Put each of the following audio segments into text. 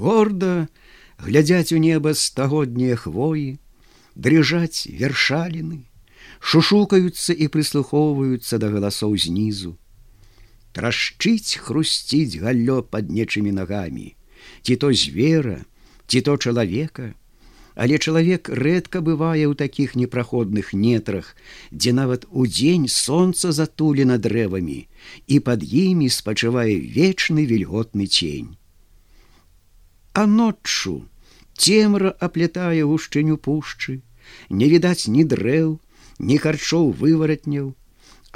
горда глядзяць у неба стагоднія хвоі дрыжаць вершаліны шушукаюцца і прыслухоўваюцца да галасоў знізу. Трашчыць хрусціць галлё пад нечымі нагамі. Ці то звера ці то чалавека. Але чалавек рэдка бывае ў такіх непраходных нетрах дзе нават удзень сонца затулена дрэвамі і пад імі спачывае вечны вільготны цень а ноччу цемра аплетае гушчыню пушчы не відаць ні дрэў ні харчоў вываратняў.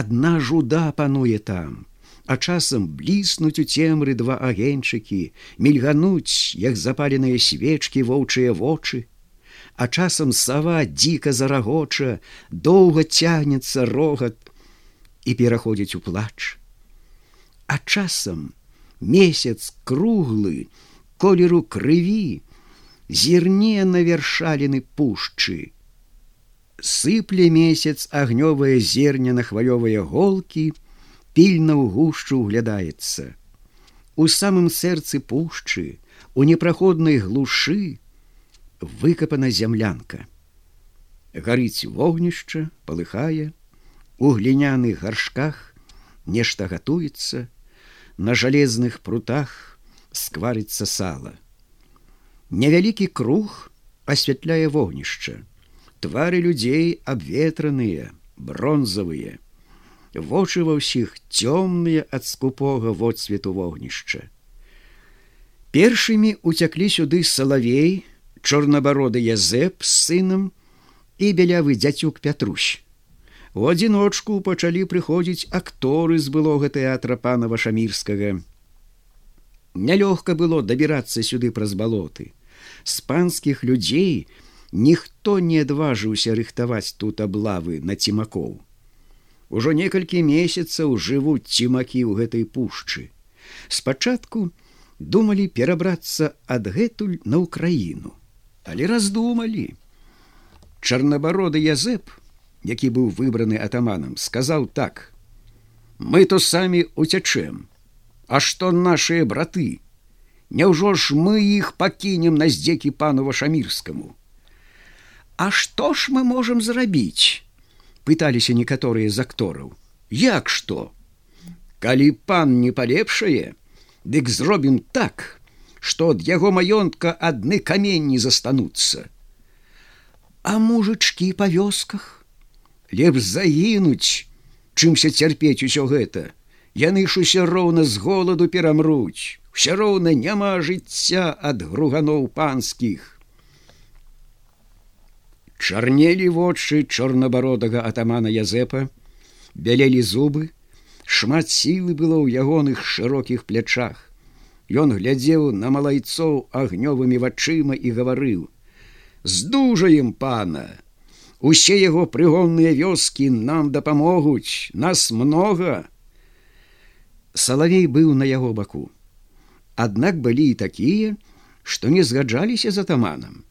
Адна жуда пануе там а часам бліснуць у цемры два агеньчыкі мільгануць як запаленыя свечкі воўчыя вочы. А часам сава дзіка зарагоча доўга цягнецца рогат і пераходзіць у плач. А часам месяц круглы колеру крыві зірне на вершаліны пушчы. Сыпле месяц агнёвае зерня на хвалёвыя голкі пільна ў гушчу углядаецца у самым сэрцы пушчы у непраходнай глушы выкапана зямлянка. Гарыць вогнішча палыхае у гліняных гаршках нешта гатуецца на жалезных прутах скварыцца сала. Невялікі круг асвятляе вогнішча. Твары людзей абветраныя, бронзавыя. Вочы ва ўсіх цёмныя ад скупога водсвету вогнішча. Першымі уцяклі сюды салавей, чорнабароды язэп з сынам і бялявы дзяцюк Пятрусь. У адзіночку пачалі прыходзіць акторы з былога тэатра пана вашамірскага, Нялёгка было дабірацца сюды праз балоты. З панскіх людзей ніхто не адважыўся рыхтаваць тут аблавы на цімакоў. Ужо некалькі месяцаў жывуць цімакі ў гэтай пушчы. Спачатку думалі перабрацца адгэтуль на ўкраіну, але раздумалі. Чарнабароды Язэп, які быў выбраны атаманам, сказаў так: « Мы то самі уцячэм, А што нашыя браты? Няўжо ж мы іх пакінем на здзекі пану вашамірскаму. А што ж мы можам зрабіць? пыталіся некаторыя з актораў. Як што? Калі пан не палепшае, дык зробім так, што ад яго маёнтка адны каменні застануцца. А мужычкі па вёсках, лепш загінуць, чымся цярпець усё гэта, яны ж усе роўна з голаду перамруць. Все роўна няма жыцця ад груганоў панскіх. Чарнелі вочы чорнабародага атамана язэпа бялелі зубы. Шмат сілы было ў ягоных шырокіх плячах. Ён глядзеў на малайцоў агнёвымі вачыма і гаварыў здужаем пана! Усе яго прыгонныя вёскі нам дапамогуць! Нас много Салавей быў на яго баку. Аднак былі і такія, што не згаджаліся з атаманам.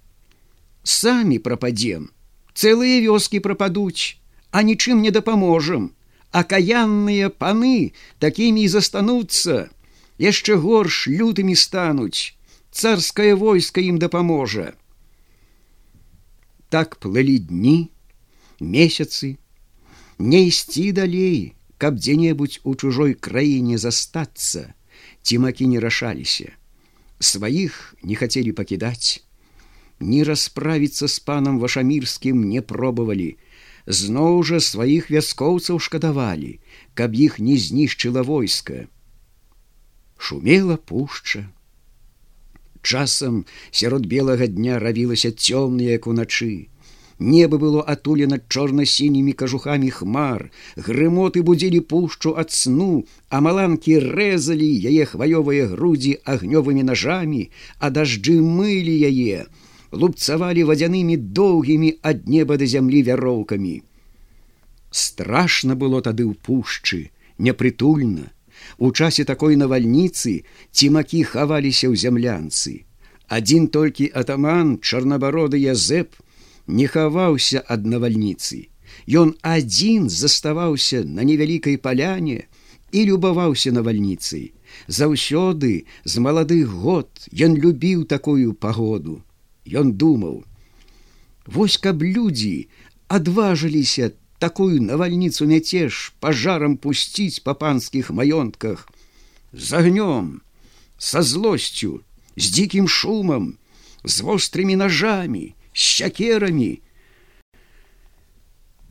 Самі прападзем, цэлыя вёскі прападуць, а нічым не дапаможам, акаянныя паны такімі і застануцца, яшчэ горш лютымі стануць, царскае войска ім дапаможа. Так плылі дні, месяцы, не ісці далей, каб дзе-небудзь у чужой краіне застацца. Цімакі не рашаліся. Сваіх не хацелі пакідаць. Не расправіцца з панам вашамірскім не пробавалі. Зноў жа сваіх вяскоўцаў шкадавалі каб іх не знішчыла войска. Шумела пушча. Часам сярод белага дня рабілася цёмная як уначы Неба было атулена чорна-сінімі кажухамі хмар, Грымоты будзілі пушчу ад сну, а маланкі рэзалі яе хваёвыя грудзі агнёвымі нажамі, а дажджы мылі яе, лупцавалі вадзянымі доўгімі ад неба да зямлі вяроўкамі. Страшна было тады ў пушчы, непрытульна. У часе такой навальніцы цімакі хаваліся ў зямлянцы. Адзін толькі атаман чарнабароды язэп, не хаваўся ад навальніцы. Ён адзін заставаўся на невялікай паляне і любаваўся навальніцай, Заўсёды з маладых год ён любіў такую пагоду. Ён думаў: Вось каб людзі адважыліся такую навальніцу мяцеж пажарам пусціць па панскіх маёнтках, з агнём, са злосцю, з дзікім шумам, з вострымі ножамі, сякерамі,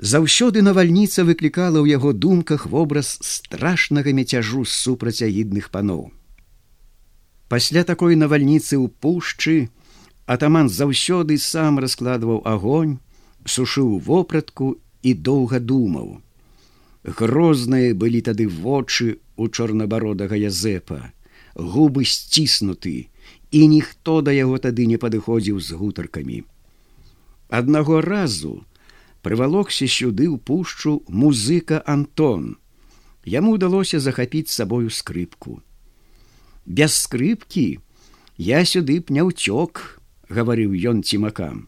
Заўсёды навальніца выклікала ў яго думках вобраз страшнага мяцяжу супрацьагідных паноў. Пасля такой навальніцы ў пушчы атаман заўсёды сам раскладваў агонь, сушыў вопратку і доўга думаў. Грозныя былі тады вочы у чорнабародага язэпа, губы сціснуты, і ніхто да яго тады не падыходзіў з гутаркамі. Аднаго разу, прывалокся сюды ў пушчу музыка Антон. Яму удалося захапіць сабою скрыпку. Без скрыпкі я сюды б не ўцёк, гаварыў ён цімакам.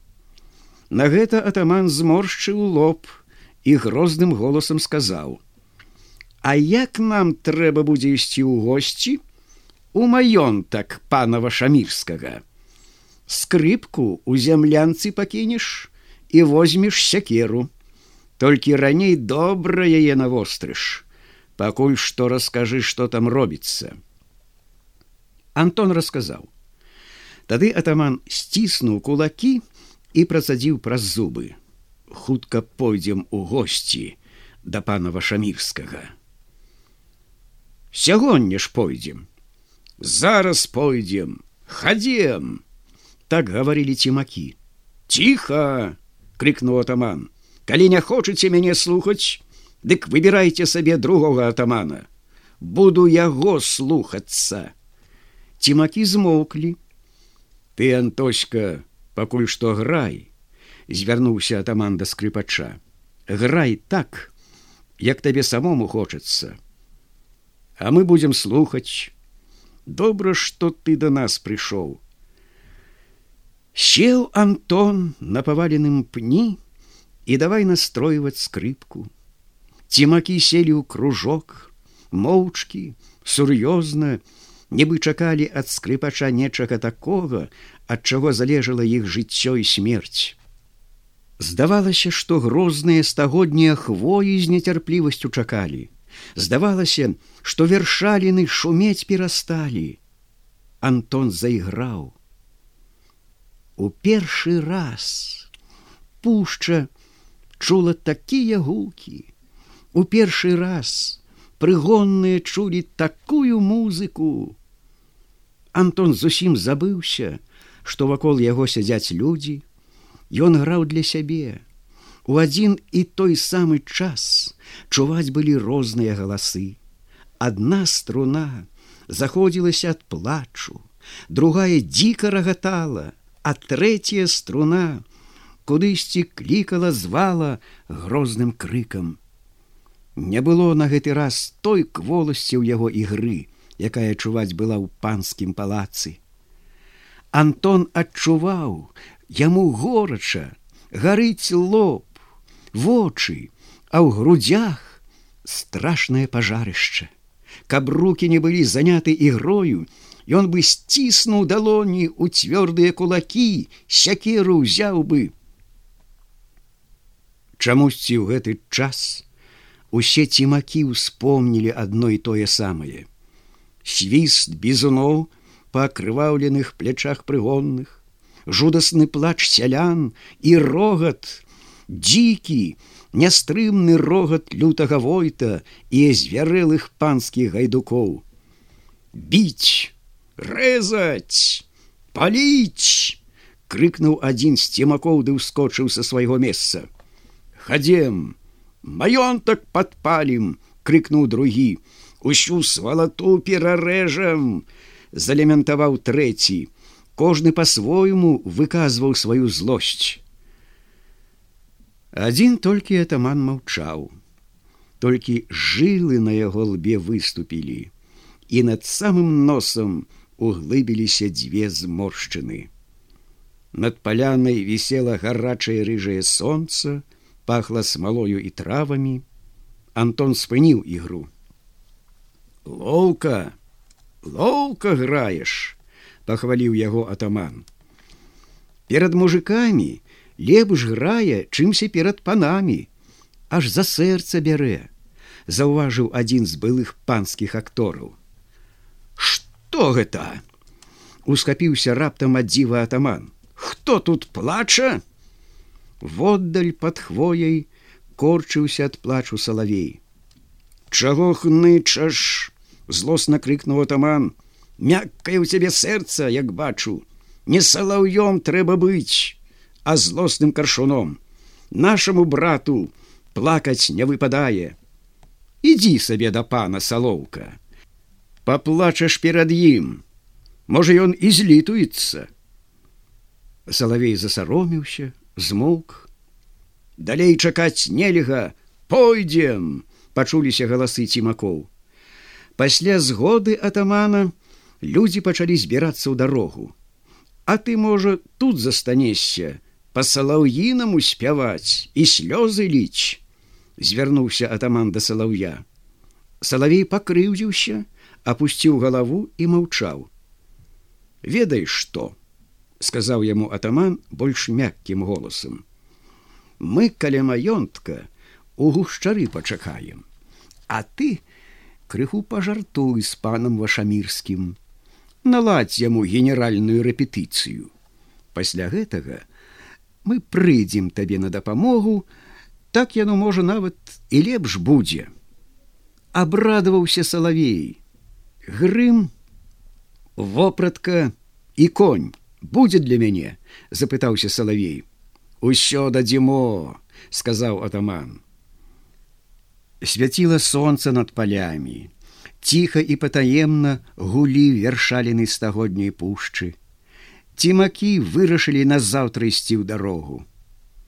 На гэта атаман зморшчыў лоб і грозным голасам сказаў: « А як нам трэба будзе ісці ў госці? У маёнтак панава шамірскага. Скрыпку у зямлянцы пакінеш, і возьмеш сякеру. Толькі раней добра яе навострыш, пакуль што раскажы, што там робіцца. Антон расказаў. Тады атаман сціснуў кулакі і працадзіў праз зубы. Хутка пойдзем у госці да пана вашамірскага. Сягоння ж пойдзем. Зараз пойдзем, хадзем, так гаварылі цімакі. Ціха! крикнул атаман. Калі не хочаце мяне слухаць дык выбірайце сабе другога атамана. Буду яго слухацца цімакі змоўклі ты антоська пакуль што грай звярнуўся атаман да скрыпача грай так як табе самому хочацца а мы будзем слухаць добра што ты да нас прыйшоў Сел Антон на поваленным пні і давай настройваць скрыпку. Цімакі селі ў кружок, моўчкі, сур'ёзна, нібы чакалі ад скрыпача нечага такога, ад чаго залежала іх жыццё і смерць. Здавалася, што грозныя стагоднія хвоі з нецярплівасцю чакалі. Здавалася, што вершаліны шумець перасталі. Антон зайграў у першы раз пушча чула такія гукі. У першы раз прыгонныя чулі такую музыку. Антон зусім забыўся што вакол яго сядзяць людзі. Ён граў для сябе. У адзін і той самы час чуваць былі розныя галасы. Адна струна заходзілася ад плачу другая дзіка рагатала а третья струна кудысьці клікала звала грозным крыкам. Не было на гэты раз той кволасці ў яго ігры, якая чуваць была ў панскім палацы. Антон адчуваў яму горача, гарыць лоб, вочы, а ў грудях страшнае пажарышча. Каб руки не былі заняты ігрою, ён бы сціснуў далоні ў цвёрдыя кулакі, сякеру ўзяў бы. Чамусьці ў гэты час усе цімакі ўспомнілі адно і тое самае. Свіст бізуноў па акрываўленых плячах прыгонных, жудасны плач сялян і рогат, дзікі, нястрымны рогат лютага войта і звярэлых панскіх гайдукоў. Біць! Рэзаць! Паліць крыкнуў адзін з цемакоў ды ўскочыў са свайго месца. Хадзем! Маёнтак падпалім крыкнуў другі. Усю свалату перарэжам залементаваў трэці. Кожны по-свойму выказваў сваю злосць адзін толькі атаман маўчаў толькі жылы на яго лбе выступілі і над самым носам углыбіліся дзве зморшчыны. Над палянай вісела гарачае рыжае сонца, пахла смалою і травамі. Антон спыніў ігру. Лоўка, лоўка граеш, пахваліў яго атаман. Перад мужикамі лепш грае, чымся перад панамі, аж за сэрца бярэ, заўважыў адзін з былых панскіх актораў. Што гэта? Ускапіўся раптам ад дзіва атаман. Хто тут плача? Воддаль пад хвояй корчыўся ад плачу салавей. Чаго хнычаш? злосна крыкнуў атаман. Мяккае ў цябе сэрца, як бачу, не салаўём трэба быць, а злосным каршуном. Нашаму брату плакаць не выпадае. Ідзі сабе да пана салоўка. Паплачаш перад ім. Можа ён і злітуецца. Салавей засароміўся, змоўк. Далей чакаць нельга, пойдзем, пачуліся галасы цімакоў. Пасля згоды атамана людзі пачалі збірацца ў дарогу. А ты, можа, тут застанешся, па салаўінаму спяваць і слёзы ліч звярнуўся атаман да салаўя салавей пакрыўдзіўся опусціў галаву і маўчаў ведай што сказаў яму атаман больш мяккім голасам мы каля маёнтка у гушчары пачакаем а ты крыху пажартуй з панам вашамірскім наладзь яму генеральную рэпетыцыю пасля гэтага мы прыйдзем табе на дапамогу, так яно можа нават і лепш будзе. Абрадаваўся салавей. Грым, вопратка і конь будзе для мяне, запытаўся салавей. Усё дадзімо, сказаў атаман. Свяціла сонца над палямі. Ціха і патаемна гулі вершаліны стагодняй пушчы цімакі вырашылі назаўтра ісці ў дарогу.